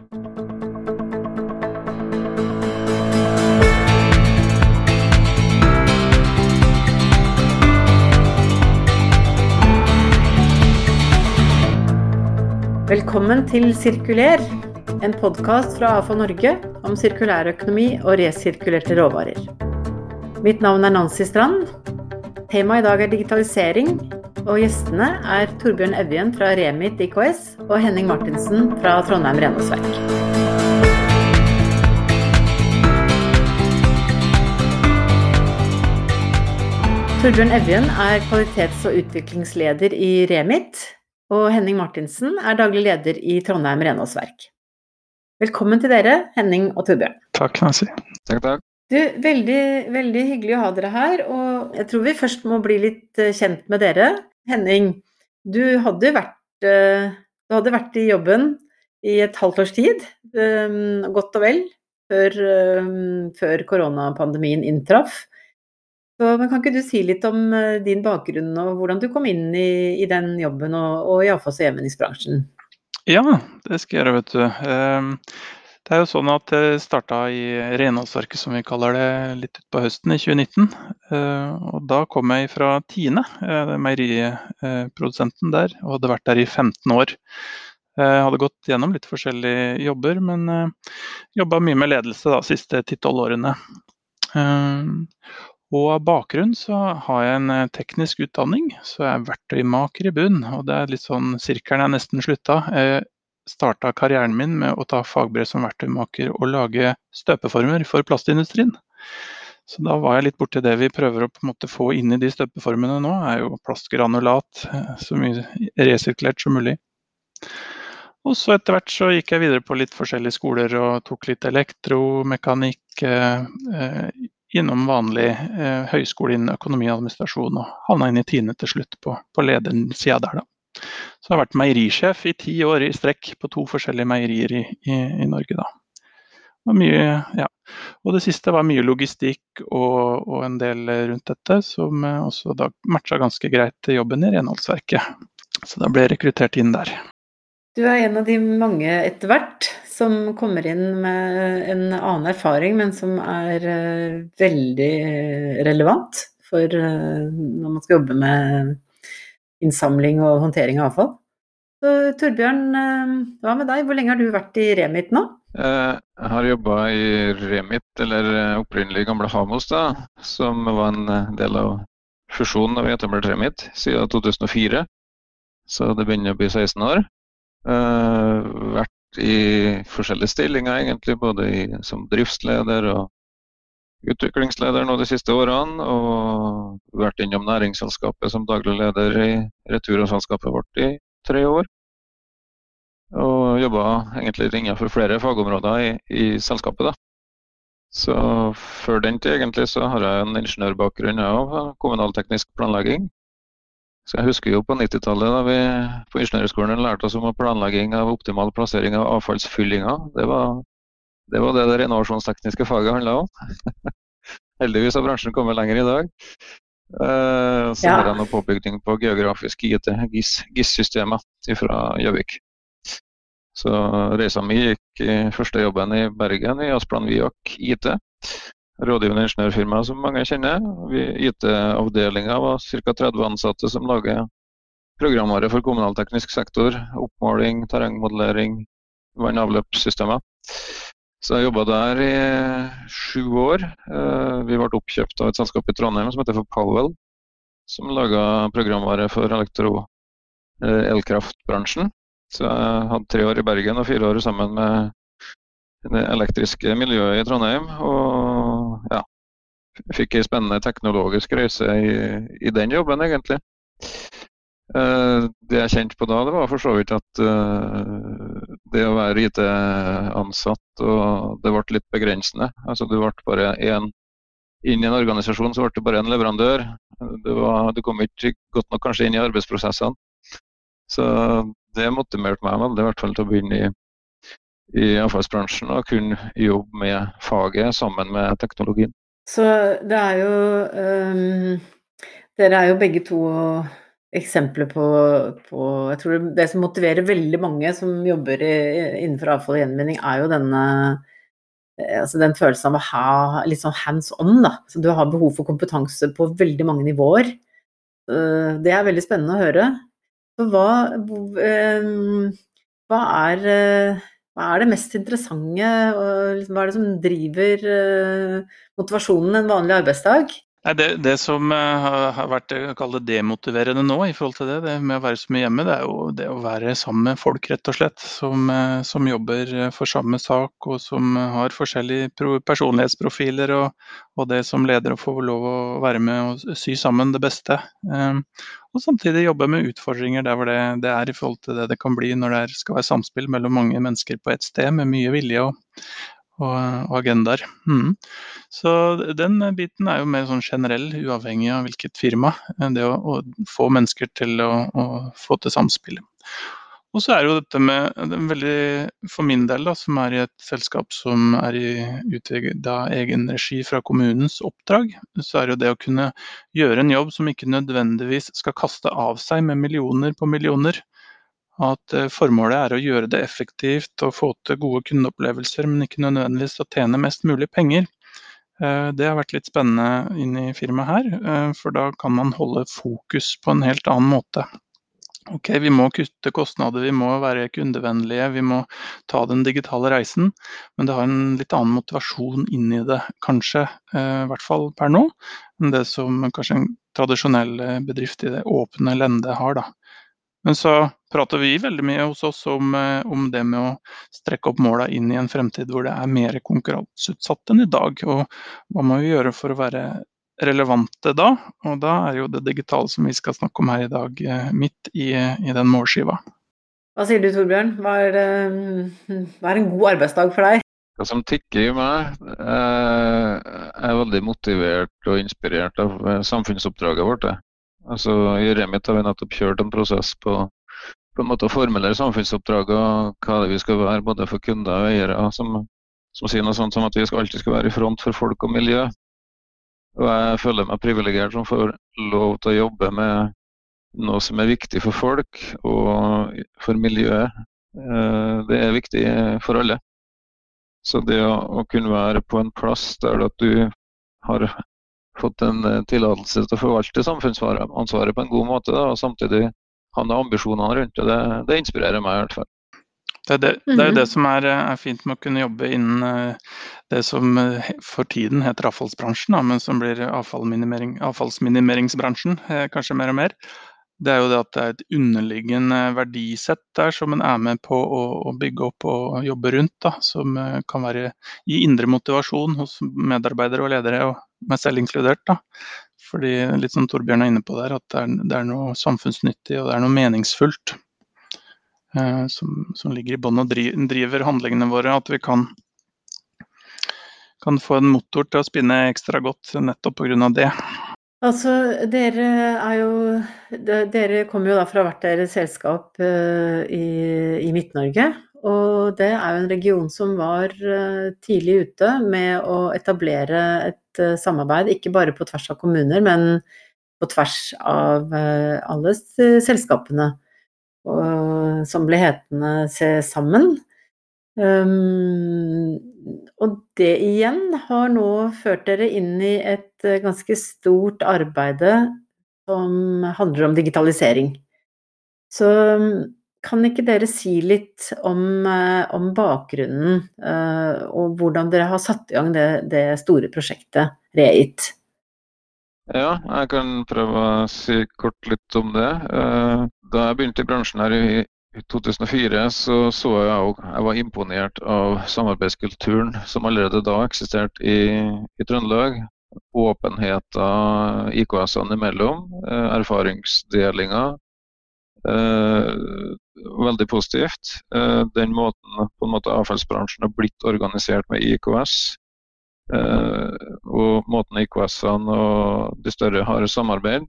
Velkommen til Sirkuler, en podkast fra AFA Norge om sirkulærøkonomi og resirkulerte råvarer. Mitt navn er Nancy Strand. Temaet i dag er digitalisering, og gjestene er Torbjørn Evjen fra Remit IKS og Henning Martinsen fra Trondheim renholdsverk. Torbjørn Evjen er kvalitets- og utviklingsleder i Remit, og Henning Martinsen er daglig leder i Trondheim renholdsverk. Velkommen til dere, Henning og Torbjørn. Takk, Nancy. Takk, takk. Du, veldig, veldig hyggelig å ha dere her, og jeg tror vi først må bli litt eh, kjent med dere. Henning, du hadde vært, eh, du hadde vært i jobben i et halvt års tid, eh, godt og vel, før, før koronapandemien inntraff. Så, men kan ikke du si litt om eh, din bakgrunn og hvordan du kom inn i, i den jobben og, og i avfalls- og gjenvinningsbransjen? Ja, det skal jeg gjøre, vet du. Det er jo sånn at jeg starta i renholdsverket, som vi kaller det, litt utpå høsten i 2019. Eh, og da kom jeg fra Tine, eh, meieriprodusenten der, og hadde vært der i 15 år. Jeg hadde gått gjennom litt forskjellige jobber, men jobba mye med ledelse de siste 10-12 årene. Og av bakgrunn så har jeg en eh, teknisk utdanning, så jeg er verktøymaker i bunn. Og det er litt sånn sirkelen er nesten slutta. Jeg starta karrieren min med å ta fagbrev som verktøymaker og lage støpeformer for plastindustrien. Så da var jeg litt borti det vi prøver å på en måte få inn i de støpeformene nå, er jo plastgranulat. Eh, så mye resirkulert som mulig. Og så etter hvert så gikk jeg videre på litt forskjellige skoler og tok litt elektromekanikk. Eh, innom vanlig eh, høyskole innen økonomi og administrasjon, og havna inn i Tine til slutt på, på ledersida der, da. Så jeg har vært meierisjef i ti år i strekk på to forskjellige meierier i, i, i Norge. Og, mye, ja. og det siste var mye logistikk og, og en del rundt dette, som eh, også da matcha ganske greit jobben i renholdsverket. Så da ble jeg rekruttert inn der. Du er en av de mange etter hvert som kommer inn med en annen erfaring, men som er uh, veldig relevant for når man skal jobbe med innsamling og håndtering av avfall. Så Torbjørn, uh, hva med deg? Hvor lenge har du vært i Remit nå? Jeg har jobba i Remit, eller opprinnelig gamle Hamos, da, som var en del av fusjonen da vi etablerte Remit, siden 2004. Så det begynner å bli 16 år. Vært i forskjellige stillinger, egentlig, både i, som driftsleder og utviklingsleder nå de siste årene. Og vært innom næringsselskapet som daglig leder i returselskapet vårt i tre år. Og jobba egentlig innenfor flere fagområder i, i selskapet. da. Så før den tid egentlig så har jeg en ingeniørbakgrunn av kommunalteknisk planlegging. Så Jeg husker jo på 90-tallet da vi på Ingeniørskolen lærte oss om planlegging av optimal plassering av avfallsfyllinger. Det var det var det, det renovasjonstekniske faget handla om. Heldigvis har bransjen kommet lenger i dag. Uh, så ja. har jeg noe påbygning på geografisk IT, GIS-systemet GIS fra Gjøvik. Så reisa mi gikk i første jobben i Bergen, i Asplan Viak IT rådgivende ingeniørfirma som mange kjenner. IT-avdelinga var ca. 30 ansatte som lager programvare for kommunalteknisk sektor. Oppmåling, terrengmodellering, vann- og avløpssystemer. Så jeg jobba der i sju år. Eh, vi ble oppkjøpt av et selskap i Trondheim som heter for Powell, som laga programvare for elektro eh. Så jeg hadde tre år i Bergen og fire år sammen med det elektriske miljøet i Trondheim. Og ja, fikk ei spennende teknologisk reise i, i, den jobben, egentlig. Det jeg kjente på da, det var for så vidt at det å være IT-ansatt og det ble litt begrensende. Altså Du ble bare én inn i en organisasjon, så ble det bare en leverandør. Det, var, du kom ikke godt nok kanskje inn i arbeidsprosessene. Så det motiverte meg veldig i hvert fall til å begynne i i avfallsbransjen og kunne jobbe med faget sammen med teknologien. Så det er jo um, Dere er jo begge to eksempler på, på, Jeg tror det som motiverer veldig mange som jobber i, innenfor avfall og gjenvinning, er jo denne altså den følelsen av å ha litt sånn hands on, da. Så du har behov for kompetanse på veldig mange nivåer. Det er veldig spennende å høre. Så hva, hva er hva er det mest interessante, og liksom, hva er det som driver motivasjonen en vanlig arbeidsdag? Det, det, som uh, har vært det demotiverende nå i forhold til det, det med å være så mye hjemme, det er jo det å være sammen med folk, rett og slett. Som, uh, som jobber for samme sak, og som har forskjellige personlighetsprofiler. Og, og, det som leder å få lov å være med og sy sammen det beste. Um, og samtidig jobbe med utfordringer der hvor det, det, er i forhold til det det kan bli når det skal være samspill mellom mange mennesker på ett sted med mye vilje og, og, og agendaer. Mm. Så den biten er jo mer sånn generell, uavhengig av hvilket firma. Det å, å få mennesker til å, å få til samspill. Og så er jo dette med veldig, For min del, da, som er i et selskap som er i utvida egen regi fra kommunens oppdrag, så er jo det å kunne gjøre en jobb som ikke nødvendigvis skal kaste av seg med millioner på millioner. At eh, formålet er å gjøre det effektivt og få til gode kundeopplevelser, men ikke nødvendigvis å tjene mest mulig penger. Eh, det har vært litt spennende inn i firmaet her, eh, for da kan man holde fokus på en helt annen måte. Ok, vi må kutte kostnader, vi må være kundevennlige, vi må ta den digitale reisen. Men det har en litt annen motivasjon inn i det, kanskje, i hvert fall per nå, enn det som kanskje en tradisjonell bedrift i det åpne lendet har. da. Men så prater vi veldig mye hos oss om, eh, om det med å strekke opp måla inn i en fremtid hvor det er mer konkurranseutsatt enn i dag. Og hva må vi gjøre for å være relevante da. Og da er jo det digitale som vi skal snakke om her i dag, eh, midt i, i den målskiva. Hva sier du Torbjørn, hva er, det, hva er en god arbeidsdag for deg? Hva som tikker i meg, eh, jeg er veldig motivert og inspirert av eh, samfunnsoppdraget vårt. Altså, I Remit har vi nettopp kjørt en prosess på, på en måte å formulere samfunnsoppdraget og hva det vi skal være både for kunder og eiere. Som, som sier noe sånt som at vi skal alltid skal være i front for folk og miljø. Og jeg føler meg privilegert som får lov til å jobbe med noe som er viktig for folk og for miljøet. Eh, det er viktig for alle. Så det å, kunne være på en plass der at du har fått en eh, tillatelse til å forvalte samfunnsansvaret på en god måte, da, og samtidig ha noen ambisjonene rundt det, det, det inspirerer meg i hvert fall. Det er, det, det er, jo det mhm. som er, er, fint med å kunne jobbe innen eh, det som eh, for tiden heter avfallsbransjen, da, men som blir avfallsminimering, avfallsminimeringsbransjen kanskje mer og mer. Det er jo det at det er et underliggende verdisett der som en er med på å, å bygge opp og jobbe rundt. Da, som kan være, gi indre motivasjon hos medarbeidere og ledere, og meg selv inkludert. Da. Fordi litt som Torbjørn er inne på der, at det er, det er noe samfunnsnyttig og det er noe meningsfullt. Eh, som, som, ligger i bånn og driver handlingene våre. At vi kan, kan få en motor til å spinne ekstra godt nettopp pga. det. Altså, dere er jo Dere kommer jo da fra hvert deres selskap uh, i, i Midt-Norge. Og det er jo en region som var uh, tidlig ute med å etablere et uh, samarbeid, ikke bare på tvers av kommuner, men på tvers av alle selskapene og, som ble hetende Se sammen. Um, og det igjen har nå ført dere inn i et eh, ganske stort arbeide som handler om digitalisering. Så kan ikke dere si litt om, eh, om bakgrunnen uh, og hvordan dere har satt i gang det, det store prosjektet Reit? Ja, jeg kan prøve å si kort litt om det. Da jeg begynte i bransjen her i 2004, så så jeg òg Jeg var imponert av samarbeidskulturen som allerede da eksisterte i, i Trøndelag. Åpenheten IKS-ene imellom, eh, erfaringsdelinga. Eh, veldig positivt. Eh, den måten på en måte avfallsbransjen har blitt organisert med IKS, eh, og måten IKS-ene og de større har samarbeid,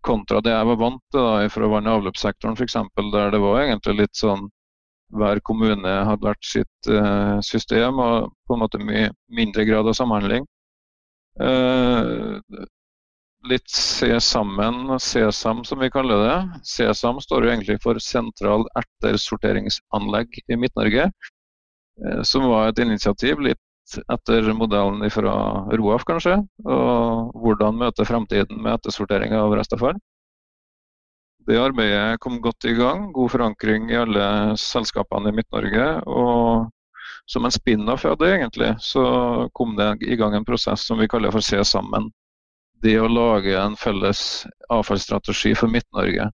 kontra det jeg var vant til fra vann- og avløpssektoren f.eks., der det var egentlig litt sånn hver kommune hadde vært sitt uh, system og på en måte mye mindre grad av samhandling. Uh, litt se sammen, SESAM som vi kaller det. SESAM står jo egentlig for Sentral ertersorteringsanlegg i Midt-Norge. Uh, som var et initiativ litt etter modellen fra Roaf, kanskje. Og hvordan møte fremtiden med ettersortering av restavfall. Det arbeidet kom godt i gang. God forankring i alle selskapene i Midt-Norge. Og som en spin-off av det, egentlig, så kom det i gang en prosess som vi kaller for Se sammen. Det å lage en felles avfallsstrategi for Midt-Norge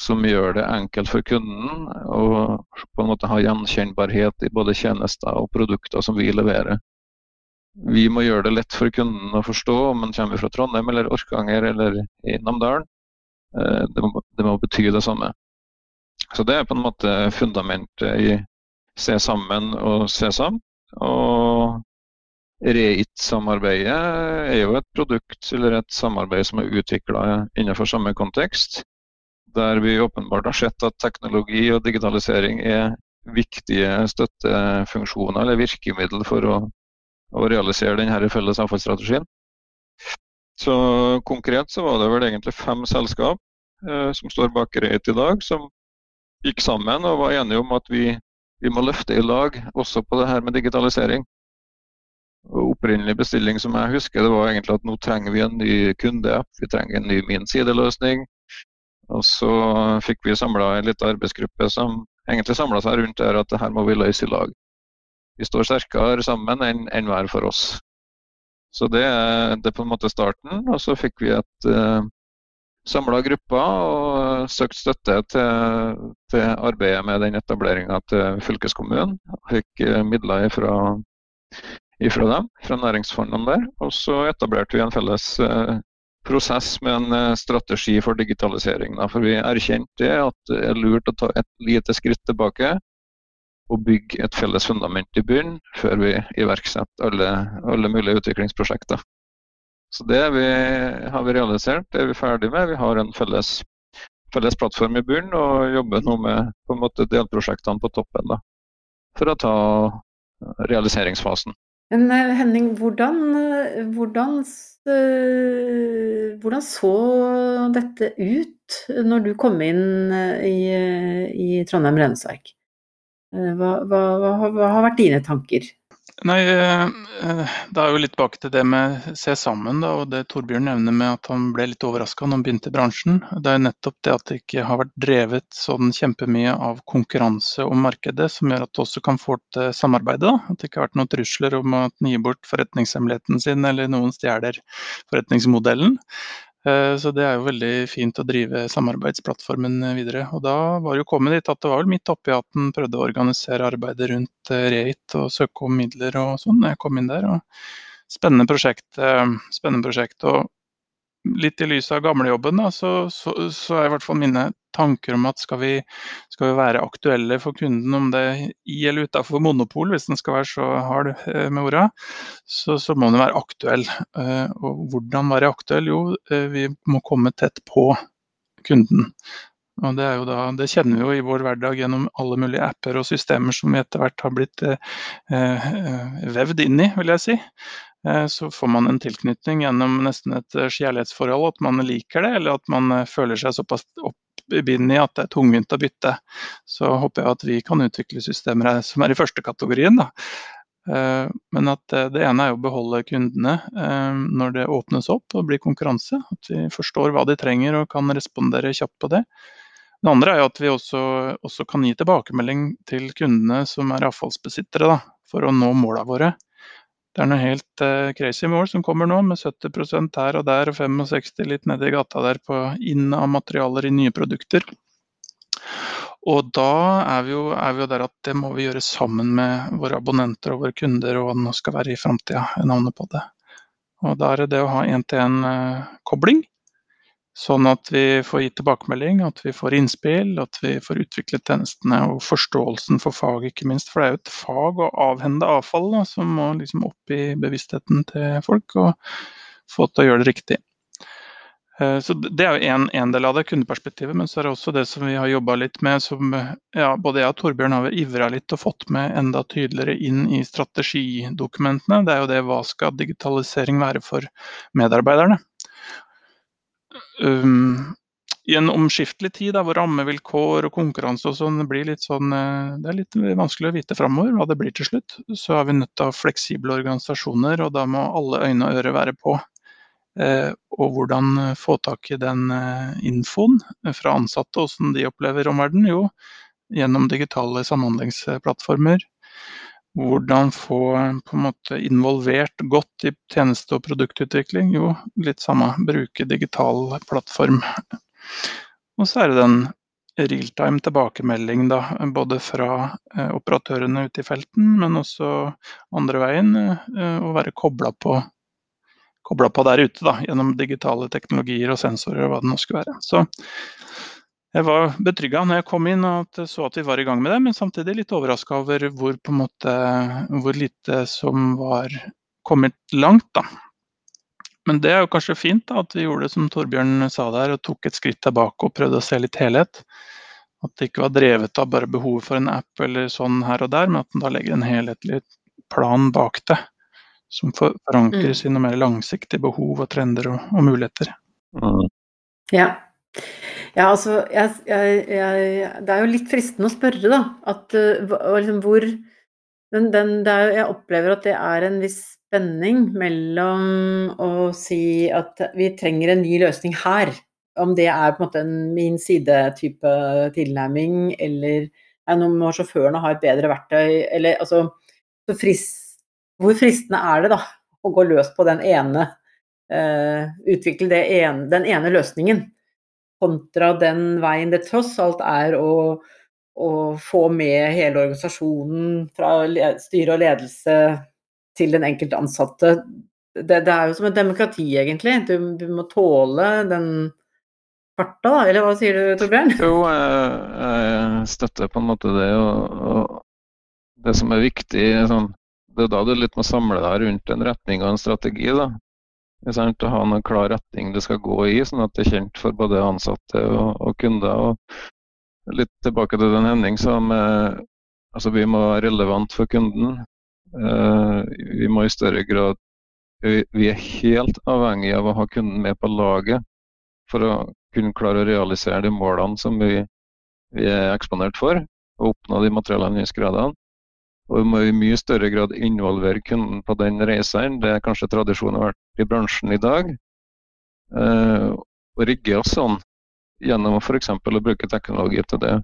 som gjør det enkelt for kunden å på en måte ha gjenkjennbarhet i både tjenester og produkter som vi leverer. Vi må gjøre det lett for kunden å forstå om en kommer fra Trondheim eller Orkanger eller i Namdalen. Eh, det må, det må bety det samme. Så det er på en måte fundamentet i Se sammen og Se sam. Og Reit-samarbeidet er jo et produkt eller et samarbeid som er utvikla innenfor samme kontekst. Der vi åpenbart har sett at teknologi og digitalisering er viktige støttefunksjoner eller virkemiddel for å, å realisere denne felles avfallsstrategien. Så konkret så var det vel egentlig fem selskap eh, som står bak Reit i dag, som gikk sammen og var enige om at vi, vi må løfte i lag også på det her med digitalisering. Og opprinnelig bestilling som jeg husker, det var egentlig at nå trenger vi en ny kundeapp, vi trenger en ny min sideløsning. Og så fikk vi samla en liten arbeidsgruppe som egentlig samla seg rundt der at det her må vi løse i lag. Vi står sterkere sammen enn, enn hver for oss. Så det, det, er på en måte starten. Og så fikk vi et uh, eh, samla gruppa og søkt støtte til, til arbeidet med den etableringa til fylkeskommunen. Fikk uh, midler ifra, ifra, dem, fra næringsfondene der. Og så etablerte vi en felles uh, prosess med en uh, strategi for digitalisering. Da. For vi erkjente at det er lurt å ta et lite skritt tilbake og bygge et felles fundament i bunnen før vi iverksetter alle, alle mulige utviklingsprosjekter. Så det vi, har vi realisert, det er vi ferdig med. Vi har en felles, felles plattform i bunnen og jobber nå med på en måte delprosjektene på toppen da, for å ta realiseringsfasen. Men eh, Henning, hvordan, eh, hvordan, eh, hvordan, så dette ut når du kom inn i, i Trondheim Renseverk? Hva, hva, hva, hva, har vært dine tanker? Nei, eh, eh, Det er jo litt tilbake til det med se sammen, da, og det Torbjørn nevner med at han ble litt overraska når han begynte i bransjen. Det er nettopp det at det ikke har vært drevet sånn kjempemye av konkurranse om markedet, som gjør at det også kan få til samarbeidet. At det ikke har vært noen trusler om at den gir bort forretningshemmeligheten sin, eller noen stjeler forretningsmodellen. Eh, så det er jo veldig fint å drive samarbeidsplattformen videre. Og da var det jo kommet dit at det var vel midt oppi at en prøvde å organisere arbeidet rundt eh, Reit og søke om midler og sånn jeg kom inn der. Og spennende prosjekt. Eh, spennende prosjekt. Og litt i lys av gamlejobben, så, så, så er i hvert fall mine tanker om at skal vi, skal vi, være aktuelle for kunden, om det er i eller utenfor monopol, hvis den skal være så hard eh, med orda, så, så, må den være aktuell. Eh, og hvordan være aktuell? Jo, eh, vi må komme tett på kunden. Og det, da, det, kjenner vi jo i vår hverdag gjennom alle mulige apper og systemer som vi etter hvert har blitt eh, vevd inn i, vil jeg si. Eh, så får man en tilknytning gjennom nesten et eh, kjærlighetsforhold, at man liker det, eller at man eh, føler seg såpass oppbindet at det er tungvint å bytte. Så håper jeg at vi kan utvikle systemer som er i første kategorien. Da. Men at det ene er å beholde kundene når det åpnes opp og blir konkurranse. At vi forstår hva de trenger og kan respondere kjapt på det. Det andre er at vi også, også kan gi tilbakemelding til kundene som er avfallsbesittere, da, for å nå måla våre. Det er noe helt uh, crazy mål som kommer nå, med 70% her og der og 65 litt nedi gata der på inn av materialer i nye produkter. Og da er vi, jo, er vi, jo, der at det må vi gjøre sammen med våre abonnenter og våre kunder, og hva det nå skal være i framtida, navnet på det. Og da er det det å ha én-til-én-kobling. Sånn at vi får gitt tilbakemelding, at vi får innspill, at vi får utviklet tjenestene og forståelsen for fag, ikke minst. For det er jo et fag å avhende avfall da, som må liksom opp i bevisstheten til folk og få til å gjøre det riktig. Eh, så Det er jo en, del av det, kundeperspektivet. Men så er det også det som vi har jobba litt med, som ja, både jeg og Torbjørn har ivra litt og fått med enda tydeligere inn i strategidokumentene. Det er jo det hva skal digitalisering være for medarbeiderne. I en omskiftelig tid da, hvor rammevilkår og konkurranse og sånn blir litt sånn eh, Det er litt vanskelig å vite framover hva det blir til slutt. Så er vi nødt til å ha fleksible organisasjoner, og da må alle øyne og ører være på. Eh, og hvordan få tak i den eh, infoen fra ansatte, hvordan de opplever omverdenen? Jo, gjennom digitale samhandlingsplattformer. Hvordan få på en måte involvert godt i tjeneste- og produktutvikling? Jo, litt samme, bruke digital plattform. Og så er det den realtime tilbakemelding, da, både fra eh, operatørene ute i felten, men også andre veien. Eh, å være kobla på, på der ute da, gjennom digitale teknologier og sensorer og hva det nå skulle være. Så jeg var betrygga når jeg kom inn og så at vi var i gang med det, men samtidig litt overraska over hvor, måte, hvor lite som var kommet langt. da. Men det er jo kanskje fint da, at vi gjorde det som Torbjørn sa der, og tok et skritt tilbake og prøvde å se litt helhet. At det ikke var drevet av bare behovet for en app eller sånn her og der, men at en da legger en helhetlig plan bak det. Som forankres mm. i noe mer langsiktige behov og trender og, og muligheter. Mm. Ja. Ja. altså jeg, jeg, jeg, Det er jo litt fristende å spørre, da. At, uh, liksom, hvor den, den, er, Jeg opplever at det er en viss spenning mellom å si at vi trenger en ny løsning her. Om det er på en måte en min side-type tilnærming, eller ja, nå må sjåførene ha et bedre verktøy, eller altså frist, Hvor fristende er det da å gå løs på den ene uh, Utvikle ene, den ene løsningen, kontra den veien det tross alt er å, å få med hele organisasjonen fra styre og ledelse til den enkelte ansatte. Det, det, er jo som et demokrati, egentlig. Du, du må tåle den farta, da. Eller hva sier du, Torbjørn? Jo, jeg, støtter på en måte det. Og, og det som er viktig, sånn, det er da du litt må samle deg rundt en retning og en strategi. da. Sant? Å ha noen klar retning det skal gå i, sånn at det er kjent for både ansatte og, og kunder. Og litt tilbake til den Henning som altså vi må være relevant for kunden. Eh, vi må i større grad Vi er helt avhengig av å ha kunden med på laget for å kunne klare å realisere de målene som vi, vi er eksponert for, og oppnå de materialhandlingsgradene. Og vi må i mye større grad involvere kunden på den reisen. det er kanskje tradisjonen har vært i bransjen i dag. Eh, og rigge oss sånn gjennom f.eks. å bruke teknologi til det.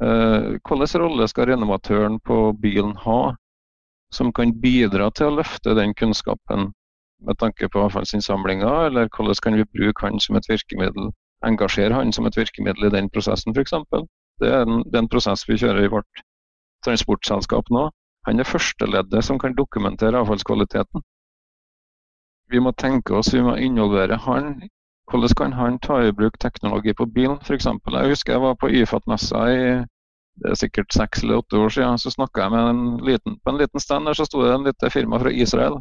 Eh, hvilken rolle skal renovatøren på bilen ha som kan bidra til å løfte den kunnskapen med tanke på avfallsinnsamlinga, eller hvordan kan vi bruke han som et virkemiddel, engasjere han som et virkemiddel i den prosessen f.eks. Det, er en, det er en prosess vi kjører i vårt transportselskap nå. Han er førsteleddet som kan dokumentere avfallskvaliteten. Vi må tenke oss, vi må involvere han. Hvordan kan han ta i bruk teknologi på bilen f.eks. Jeg husker jeg var på YFAT-messa i det er sikkert seks eller åtte år siden, så snakka jeg med en liten, på en liten stand der så sto det en lite firma fra Israel.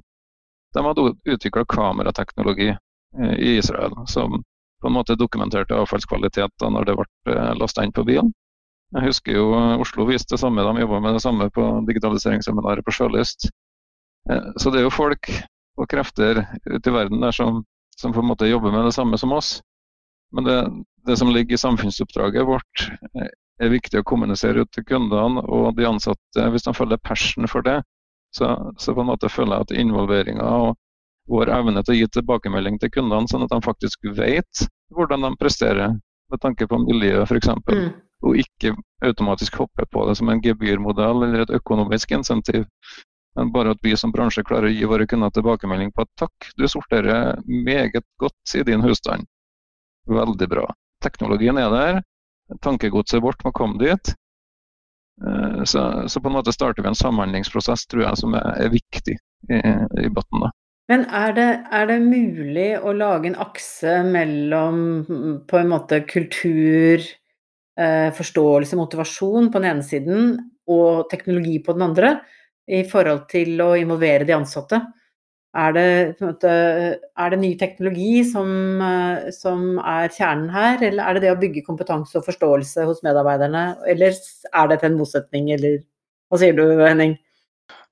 De hadde utvikla kamerateknologi eh, i Israel som på en måte dokumenterte avfallskvaliteter når det ble eh, lasta inn på bilen. Jeg husker jo eh, Oslo viste det samme, de jobba med det samme på digitaliseringsseminaret på Sjølyst. Så det er jo folk og krefter ute i verden der som, som på en måte jobber med det samme som oss. Men det, det som ligger i samfunnsoppdraget vårt, er viktig å kommunisere ut til kundene og de ansatte. Hvis de følger passion for det, så, så på en måte føler jeg at involveringa og vår evne til å gi tilbakemelding til kundene, sånn at de faktisk vet hvordan de presterer med tanke på miljøet f.eks. Mm. Og ikke automatisk hoppe på det som en gebyrmodell eller et økonomisk insentiv. Men bare at vi som bransje klarer å gi våre kunder tilbakemelding på at takk, du sorterer meget godt i din husstand. Veldig bra. Teknologien er der, tankegodset vårt må komme dit. Eh, så, så, på en måte starter vi en samhandlingsprosess tror jeg, som er, viktig i, i bunnen. Men er det, er det, mulig å lage en akse mellom på en måte kultur, eh, forståelse, motivasjon på den ene siden og teknologi på den andre, i forhold til å involvere de ansatte? Er det, måte, er det ny teknologi som, eh, som, er kjernen her, eller er det det å bygge kompetanse og forståelse hos medarbeiderne? Eller er dette en motsetning, eller hva sier du Henning?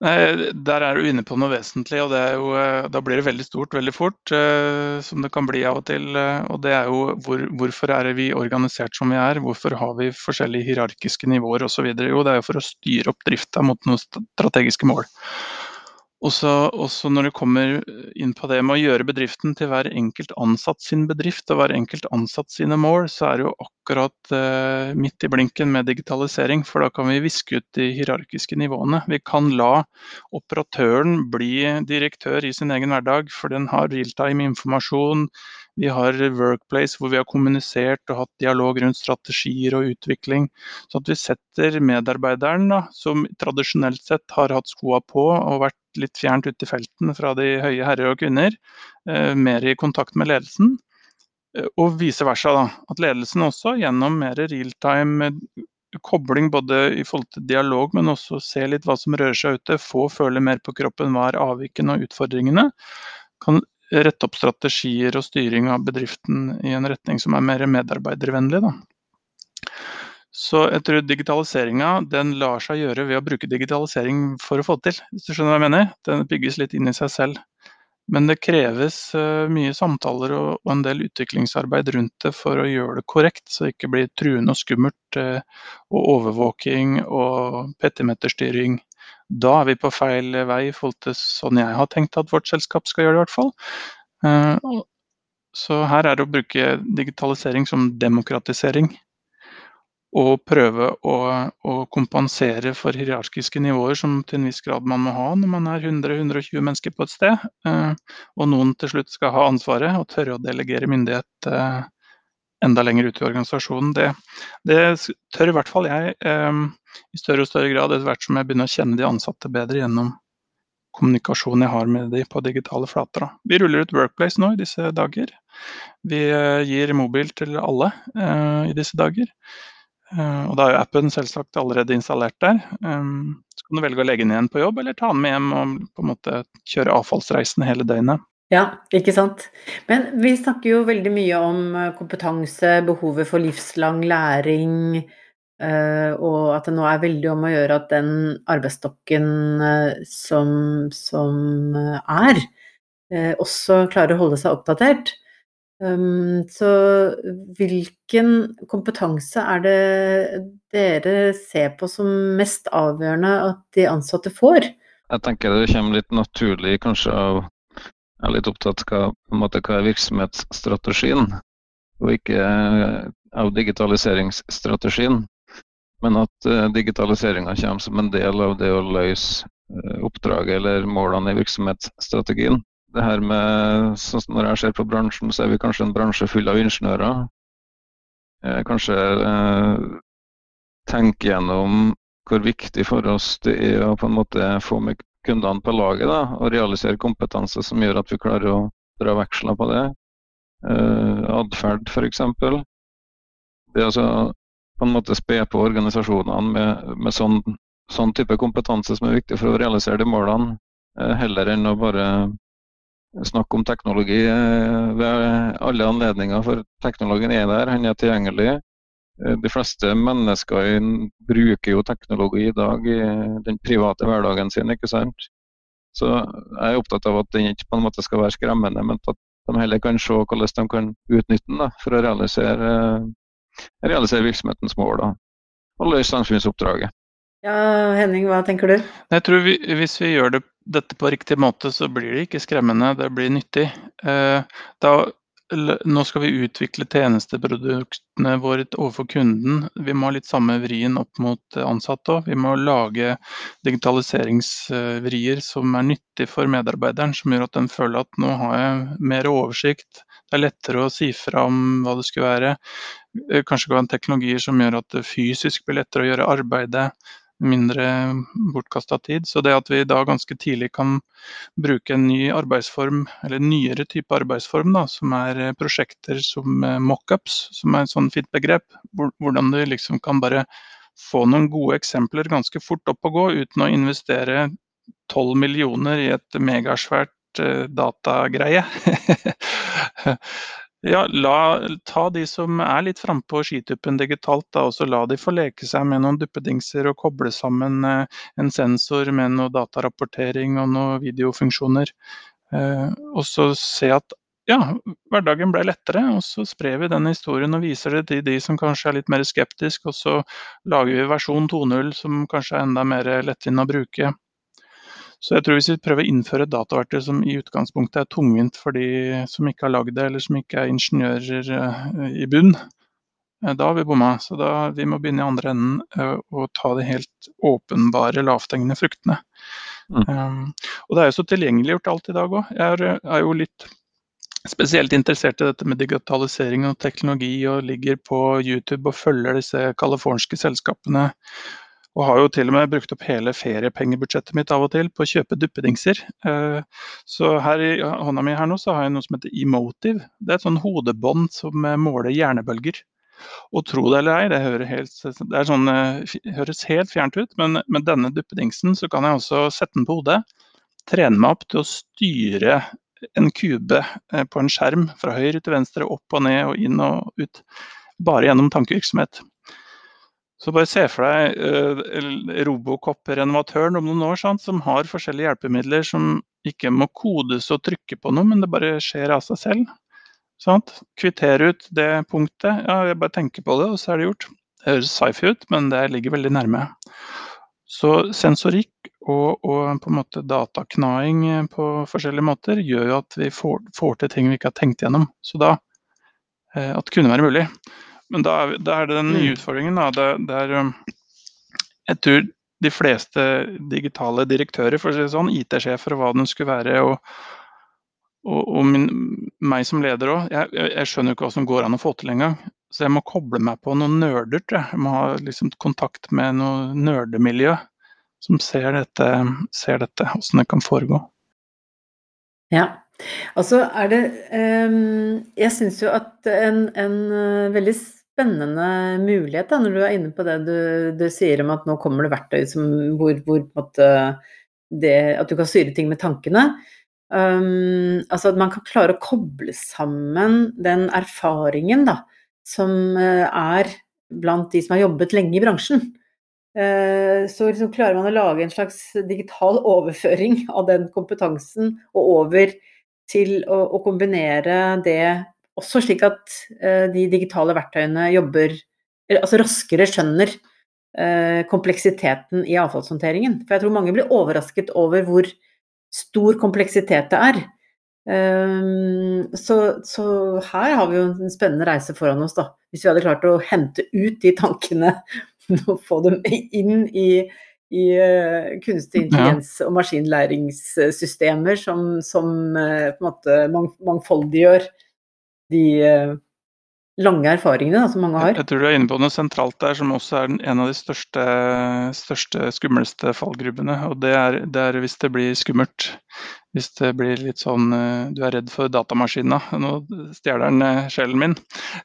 Nei, Der er du inne på noe vesentlig, og jo, eh, da blir det veldig stort veldig fort. Eh, som det kan bli av og til. Eh, og det er jo hvor, hvorfor er vi organisert som vi er? Hvorfor har vi forskjellige hierarkiske nivåer osv.? Jo, det er jo for å styre opp drifta mot noen strategiske mål. Og så når det kommer inn på det med å gjøre bedriften til hver enkelt ansatt sin bedrift og hver enkelt ansatt sine mål, så er det jo akkurat eh, midt i blinken med digitalisering. For da kan vi viske ut de hierarkiske nivåene. Vi kan la operatøren bli direktør i sin egen hverdag, for den har realtime informasjon. Vi har Workplace hvor vi har kommunisert og hatt dialog rundt strategier og utvikling. Så at vi setter medarbeideren, da, som tradisjonelt sett har hatt skoa på og vært litt fjernt ute i felten fra de høye herrer og kvinner, eh, mer i kontakt med ledelsen. Eh, og vice versa. Da. At ledelsen også gjennom mer realtime eh, kobling både i forhold til dialog, men også se litt hva som rører seg ute, få føle mer på kroppen hva er avvikene og utfordringene, kan rette opp strategier og styring av bedriften i en retning som er mer medarbeidervennlig. Da. Så jeg tror digitaliseringa lar seg gjøre ved å bruke digitalisering for å få det til, hvis du skjønner hva jeg mener? Den bygges litt inn i seg selv. Men det kreves uh, mye samtaler og, en del utviklingsarbeid rundt det for å gjøre det korrekt, så det ikke blir truende og skummelt. Uh, og overvåking og petimeterstyring. Da er vi på feil vei i forhold til sånn jeg har tenkt at vårt selskap skal gjøre det, i hvert fall. Uh, så her er det å bruke digitalisering som demokratisering og prøve å, å, kompensere for hierarkiske nivåer som til en viss grad man må ha når man er 100-120 mennesker på et sted. Eh, og noen til slutt skal ha ansvaret og tørre å delegere myndighet eh, enda lenger ut i organisasjonen. Det, det tør i hvert fall jeg eh, i større og større grad etter hvert som jeg begynner å kjenne de ansatte bedre gjennom kommunikasjonen jeg har med de på digitale flater. Vi ruller ut Workplace nå i disse dager. Vi gir mobil til alle i disse dager. Eh, og da er jo appen selvsagt allerede installert der. Ehm, så kan du velge å legge den igjen på jobb, eller ta den med hjem og på en måte kjøre avfallsreisen hele døgnet. Ja, ikke sant. Men vi snakker jo veldig mye om eh, kompetanse, behovet for livslang læring, eh, og at det nå er veldig om å gjøre at den arbeidsstokken som, som er, også klarer å holde seg oppdatert. Um, så hvilken kompetanse er det dere ser på som mest avgjørende at de ansatte får? Jeg tenker det kommer litt naturlig kanskje av Jeg er litt opptatt av hva er virksomhetsstrategien, og ikke eh, av digitaliseringsstrategien. Men at uh, digitaliseringa kommer som en del av det å løse uh, oppdraget eller målene i virksomhetsstrategien det her med sånn som Når jeg ser på bransjen, så er vi kanskje en bransje full av ingeniører. Eh, kanskje eh, tenke gjennom hvor viktig for oss det er å på en måte få med kundene på laget da, og realisere kompetanse som gjør at vi klarer å dra veksler på det. Uh, Atferd f.eks. Det er altså på en måte spe på organisasjonene med, med sånn, sånn, type kompetanse som er viktig for å realisere de målene, uh, heller enn å bare snakke om teknologi uh, ved alle anledninger, for teknologien er der, han er tilgjengelig. Eh, de fleste mennesker bruker jo teknologi i dag i den private hverdagen sin. ikke sant? Så jeg er opptatt av at den ikke på en måte skal være skremmende, men at de heller kan se hvordan de kan utnytte den da, for å realisere, realisere virksomhetens mål da, og løse samfunnsoppdraget. Ja, Henning, hva tenker du? Jeg tror vi, Hvis vi gjør det dette på riktig måte, så blir det ikke skremmende, det blir nyttig. Eh, da, nå skal vi utvikle tjenesteproduktene våre overfor kunden. Vi må ha litt samme vrien opp mot ansatte òg. Vi må lage digitaliseringsvrier som er nyttig for medarbeideren, som gjør at den føler at nå har jeg mer oversikt. Det er lettere å si fra om hva det skulle være. Eh, kanskje kan teknologier som gjør at det fysisk blir lettere å gjøre arbeidet mindre bortkasta tid. Så det at vi da ganske tidlig kan bruke en ny arbeidsform, eller nyere type arbeidsform, da, som er eh, prosjekter som eh, mockups, som er et sånn fint begrep, hvordan du liksom kan bare få noen gode eksempler ganske fort opp og gå uten å investere 12 millioner i et megasvært uh, datagreie. Ja, la, ta de som er litt frampå skituppen digitalt, da, og så la de få leke seg med noen duppedingser og koble sammen eh, en sensor med noe datarapportering og noen videofunksjoner. Eh, og så se at ja, hverdagen ble lettere, og så sprer vi den historien og viser det til de som kanskje er litt mer skeptiske, og så lager vi versjon 2.0 som kanskje er enda mer lettvint å bruke. Så jeg tror hvis vi prøver å innføre et dataverktøy som i utgangspunktet er tungvint for de som ikke har lagd det, eller som ikke er ingeniører eh, i bunn, eh, da har vi bomma. Så da, vi må begynne i andre enden eh, og ta de helt åpenbare lavthengende fruktene. Mm. Um, og det er jo så tilgjengeliggjort alt i dag òg. Jeg er, er, jo litt spesielt interessert i dette med digitalisering og teknologi og ligger på YouTube og følger disse californske selskapene og har jo til og med brukt opp hele feriepengebudsjettet mitt av og til på å kjøpe duppedingser. Eh, så her i hånda mi her nå så har jeg noe som heter Emotive. Det er et sånn hodebånd som eh, måler hjernebølger. Og tro det eller ei, det, helt, det sånn, eh, høres helt fjernt ut, men med denne duppedingsen så kan jeg også sette den på hodet. Trene meg opp til å styre en kube på en skjerm fra høyre til venstre, opp og ned og inn og ut. Bare gjennom tankevirksomhet. Så bare se for deg uh, Robocop-renovatøren om noen år sant, som har forskjellige hjelpemidler som ikke må kodes og trykke på noe, men det bare skjer av seg selv. Sant? Kvittere ut det punktet. Ja, jeg bare tenker på det, og så er det gjort. Det høres sci-fi ut, men det ligger veldig nærme. Så sensorikk og, og på en måte dataknaing på forskjellige måter gjør jo at vi får, får til ting vi ikke har tenkt gjennom. Så da uh, At det kunne være mulig. Men da er, da er, det den nye mm. utfordringen. Da. Det, er, um, jeg tror de fleste digitale direktører, for å si det sånn, IT-sjefer og hva det skulle være, og, og, og min, meg som leder òg, jeg, jeg, skjønner jo ikke hva som går an å få til engang. Så jeg må koble meg på noen nerder. Jeg. jeg må ha liksom, kontakt med noe nerdemiljø som ser dette, ser dette, hvordan det kan foregå. Ja, altså er det um, Jeg syns jo at en, en uh, veldig spennende mulighet da, når du er inne på det du, du sier om at nå kommer det verktøy som, hvor, hvor måte, det, at du kan styre ting med tankene. Um, altså at man kan klare å koble sammen den erfaringen da, som uh, er blant de som har jobbet lenge i bransjen. Uh, så liksom klarer man å lage en slags digital overføring av den kompetansen og over til å, å kombinere det også slik at eh, de digitale verktøyene jobber Altså raskere skjønner eh, kompleksiteten i avfallshåndteringen. For jeg tror mange blir overrasket over hvor stor kompleksitet det er. Um, så, så, her har vi jo en spennende reise foran oss, da. Hvis vi hadde klart å hente ut de tankene og få dem inn i, i uh, kunstig intelligens og maskinlæringssystemer som, som på en måte mangfoldiggjør de eh, lange erfaringene da, som mange har. Jeg, tror du er inne på noe sentralt der som også er en av de største, største skumleste fallgrubbene. Og det er, det er, hvis det blir skummelt. Hvis det blir litt sånn eh, du er redd for datamaskina. Nå stjeler den eh, sjelen min.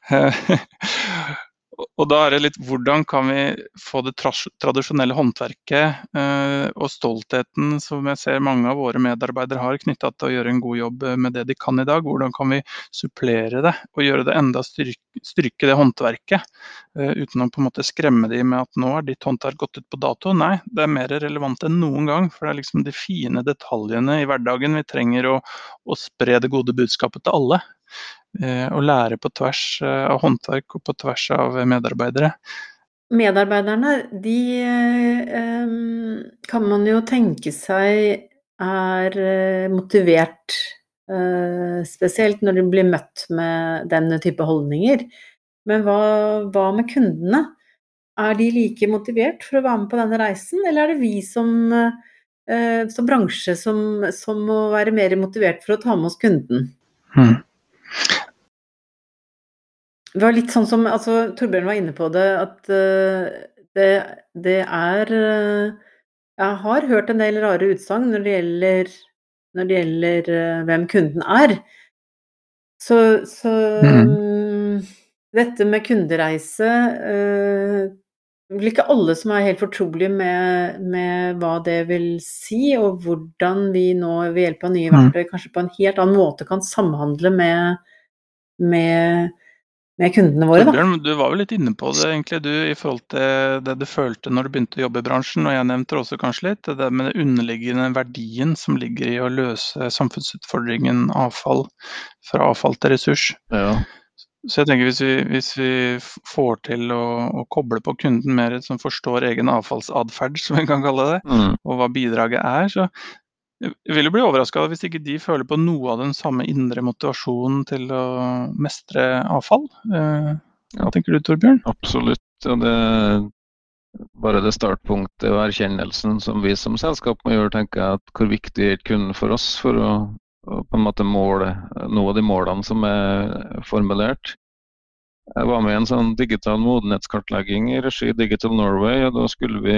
Og da er det litt hvordan kan vi få det tradisjonelle håndverket eh, og stoltheten som jeg ser mange av våre medarbeidere har knytta til å gjøre en god jobb eh, med det de kan i dag, hvordan kan vi supplere det og gjøre det enda styrke, styrke det håndverket? Eh, uten å på en måte skremme de med at nå er ditt håndverk gått ut på dato. Nei, det er mer relevant enn noen gang. For det er liksom de fine detaljene i hverdagen vi trenger å, å spre det gode budskapet til alle. Eh, å lære på tvers eh, av håndverk og på tvers av medarbeidere. Medarbeiderne, de eh, kan man jo tenke seg er motivert, spesielt når de blir møtt med denne type holdninger. Men hva, hva, med kundene? Er de like motivert for å være med på denne reisen, eller er det vi som, som bransje som, som, må være mer motivert for å ta med oss kunden? Hmm. Det var litt sånn som altså, Torbjørn var inne på det, at uh, det, det, er uh, Jeg har hørt en del rare utsagn når når det gjelder uh, hvem kunden er. Så, så mm. dette med kundereise det er ikke alle som er helt fortrolige med, med, hva det vil si, og hvordan vi nå ved hjelp av nye mm. verktøy kanskje på en helt annen måte kan samhandle med med, med kundene våre. Da. Bjørn, du var jo litt inne på det egentlig, du, i forhold til det du følte når du begynte å jobbe i bransjen. Og jeg nevnte også kanskje litt det med den underliggende verdien som ligger i å løse samfunnsutfordringen avfall fra avfall til ressurs. Ja. Så jeg tenker hvis vi, hvis vi får til å, å, koble på kunden mer som forstår egen avfallsatferd, som vi kan kalle det, mm. og hva bidraget er, så jeg vil jo bli overraska hvis ikke de føler på noe av den samme indre motivasjonen til å mestre avfall. Eh, hva tenker du Torbjørn? Absolutt. og det bare det startpunktet og erkjennelsen som vi som selskap må gjøre, tenker jeg at hvor viktig er kunden for oss for å og på en måte måle av de målene som er formulert. Jeg var med i en sånn digital modenhetskartlegging i regi Digital Norway. og da skulle vi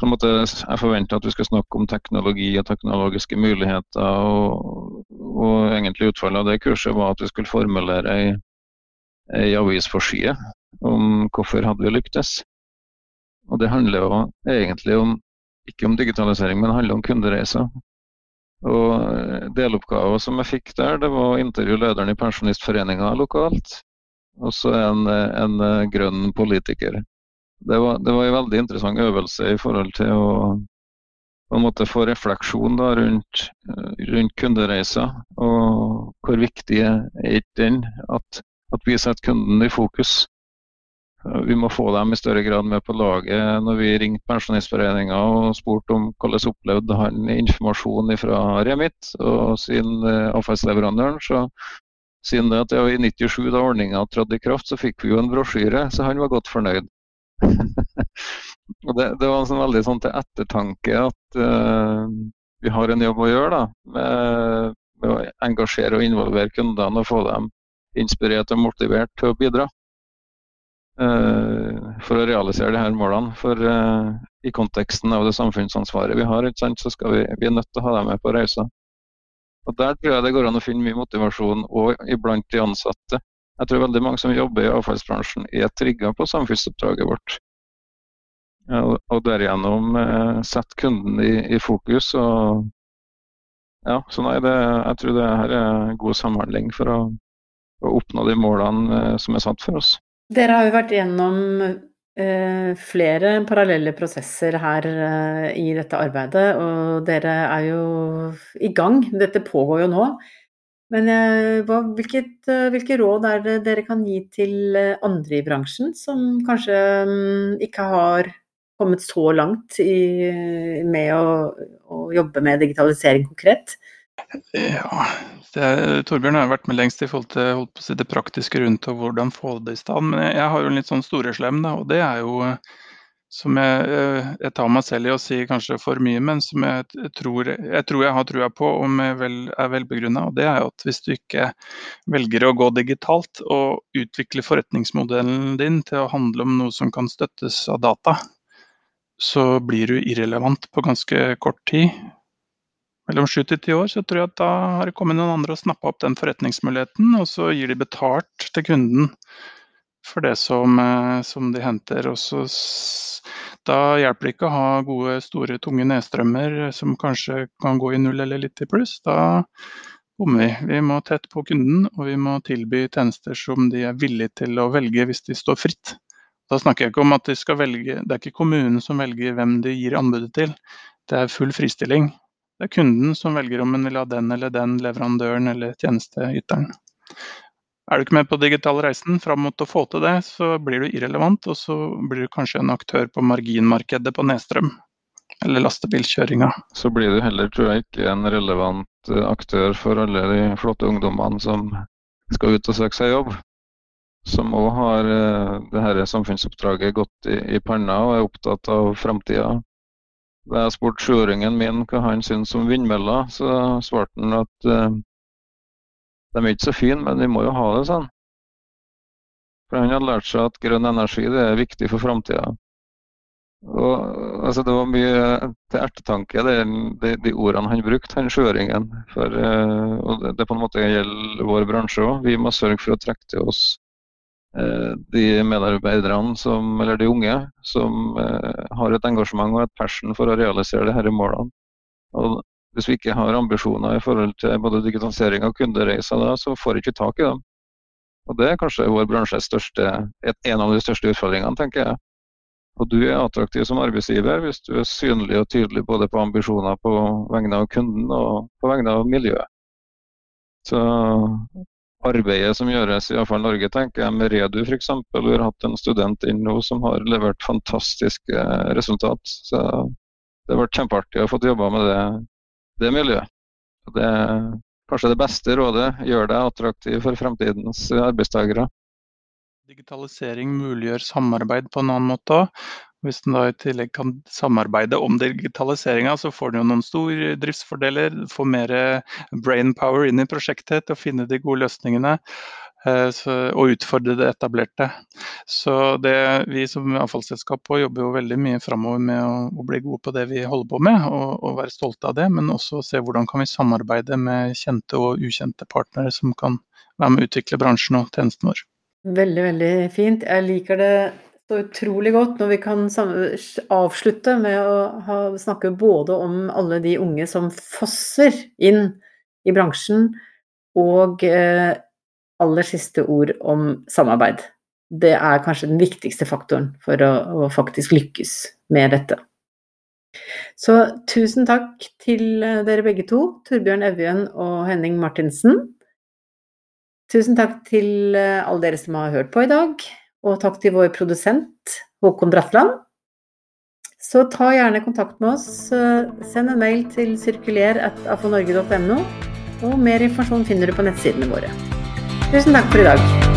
på en måte, Jeg forventer at vi skulle snakke om teknologi og teknologiske muligheter. Og, og egentlig utfallet av det kurset var at vi skulle formulere ei, ei avisforside om hvorfor hadde vi lyktes. Og det handler jo egentlig om, ikke om digitalisering, men det handler om kundereiser. Og eh, Deloppgaven som jeg fikk der, det var å intervjue lederen i Pensjonistforeninga lokalt. Og så en, en, eh, grønn politiker. Det var, det var, en veldig interessant øvelse i forhold til å på en måte få refleksjon da, rundt, eh, rundt kundereiser. Og hvor viktig er ikke den at, at vi setter kunden i fokus. Vi må få dem i større grad med på laget. Når vi ringte Pensjonistforeninga og spurte om hvordan opplevde han informasjon fra Remit og sin avfallsleverandør, avfallsleverandøren, så siden det at det i 97 da ordninga trådte i kraft, så fikk vi jo en brosjyre, så han var godt fornøyd. det, det, var sånn veldig sånn til ettertanke at uh, vi har en jobb å gjøre da, med, med å engasjere og involvere kundene og få dem inspirert og motivert til å bidra. Uh, for å realisere de her målene. For uh, i konteksten av det samfunnsansvaret vi har, så skal vi, vi er nødt til å ha dem med på reisa. Og Der tror jeg det går an å finne mye motivasjon òg iblant de ansatte. Jeg tror veldig mange som jobber i avfallsbransjen er trigga på samfunnsoppdraget vårt. Og derigjennom uh, sette kunden i, i, fokus. og ja, så nei, det, Jeg tror det her er god samhandling for å, å oppnå de målene uh, som er satt for oss. Dere har jo vært gjennom eh, flere parallelle prosesser her eh, i dette arbeidet, og dere er jo i gang. Dette pågår jo nå. Men eh, hva, hvilket, eh, hvilke råd er det dere kan gi til eh, andre i bransjen som kanskje um, ikke har kommet så langt i, med å, å jobbe med digitalisering konkret? Ja, det, Torbjørn har vært med lengst i forhold til holdt på å si, det praktiske rundt og hvordan få det i stand. Men jeg har jo en litt sånn storeslem, da, og det er jo som jeg, eh, jeg, tar meg selv i å si kanskje for mye, men som jeg tror jeg, tror jeg har trua på og vel, er velbegrunna. Det er at hvis du ikke velger å gå digitalt og utvikle forretningsmodellen din til å handle om noe som kan støttes av data, så blir du irrelevant på ganske kort tid mellom sju til ti år, så tror jeg at da har det kommet noen andre og snappa opp den forretningsmuligheten, og så gir de betalt til kunden for det som, eh, som de henter. Og så, da hjelper det ikke å ha gode, store, tunge nedstrømmer som kanskje kan gå i null eller litt i pluss. Da bommer vi. Vi må tett på kunden, og vi må tilby tjenester som de er villige til å velge hvis de står fritt. Da snakker jeg ikke om at de skal velge, det er ikke kommunen som velger hvem de gir anbudet til. Det er full fristilling. Det er kunden som velger om en vil ha den eller den leverandøren eller tjenesteyteren. Er du ikke med på digital reisen fram mot å få til det, så blir du irrelevant, og så blir du kanskje en aktør på marginmarkedet på nedstrøm. Eller lastebilkjøringa. Så blir du heller, tror jeg, ikke en relevant eh, aktør for alle de flotte ungdommene som skal ut og søke seg jobb. Som òg har eh, det her samfunnsoppdraget godt i, i panna og er opptatt av framtida. Da jeg spurte sjuåringen min hva han syntes om vindmøller, så svarte han at uh, de er ikke så fine, men vi må jo ha det sånn. For han hadde lært seg at grønn energi det er viktig for framtida. Altså, det var mye til ertetanke, det, de, de ordene han brukte, han skjøringen. For, eh, og det, det, på en måte gjelder vår bransje òg. Vi må sørge for å trekke til oss Eh, de medarbeiderne, som, eller de unge, som eh, har et engasjement og et passion for å realisere disse målene. Og Hvis vi ikke har ambisjoner i forhold til både digitalisering og kundereiser, da, så får vi ikke tak i dem. Og Det er kanskje vår bransjes største, en av de største utfordringene, tenker jeg. Og Du er attraktiv som arbeidsgiver hvis du er synlig og tydelig både på ambisjoner på vegne av kunden og på vegne av miljøet. Så arbeidet som gjøres i fall Norge, tenker jeg, med Redu f.eks. Vi har hatt en student inn nå som har levert fantastiske resultat. Så det har vært kjempeartig å få jobba med det, det miljøet. Det er kanskje det beste rådet. Gjør deg attraktiv for fremtidens arbeidstakere. Digitalisering muliggjør samarbeid på en annen måte òg. Hvis en i tillegg kan samarbeide om digitaliseringa, så får en jo noen store driftsfordeler. Får mer brainpower inn i prosjektet til å finne de gode løsningene. Eh, og utfordre det etablerte. Så det, Vi som avfallsselskap jobber jo veldig mye framover med å, å, bli gode på det vi holder på med, og, og, være stolte av det. Men også se hvordan kan vi samarbeide med kjente og ukjente partnere som kan være med å utvikle bransjen og tjenesten vår. Veldig, veldig fint. Jeg liker det så utrolig godt når vi kan avslutte med å ha, snakke både om alle de unge som fosser inn i bransjen, og eh, aller siste ord om samarbeid. Det er kanskje den viktigste faktoren for å, å faktisk lykkes med dette. Så tusen takk til eh, dere begge to, Torbjørn Evjen og Henning Martinsen. Tusen takk til eh, alle dere som har hørt på i dag. Og takk til vår produsent Håkon Bratland. Så ta gjerne kontakt med oss. Send en mail til sirkuler.afonorge.no, og mer informasjon finner du på nettsidene våre. Tusen takk for i dag.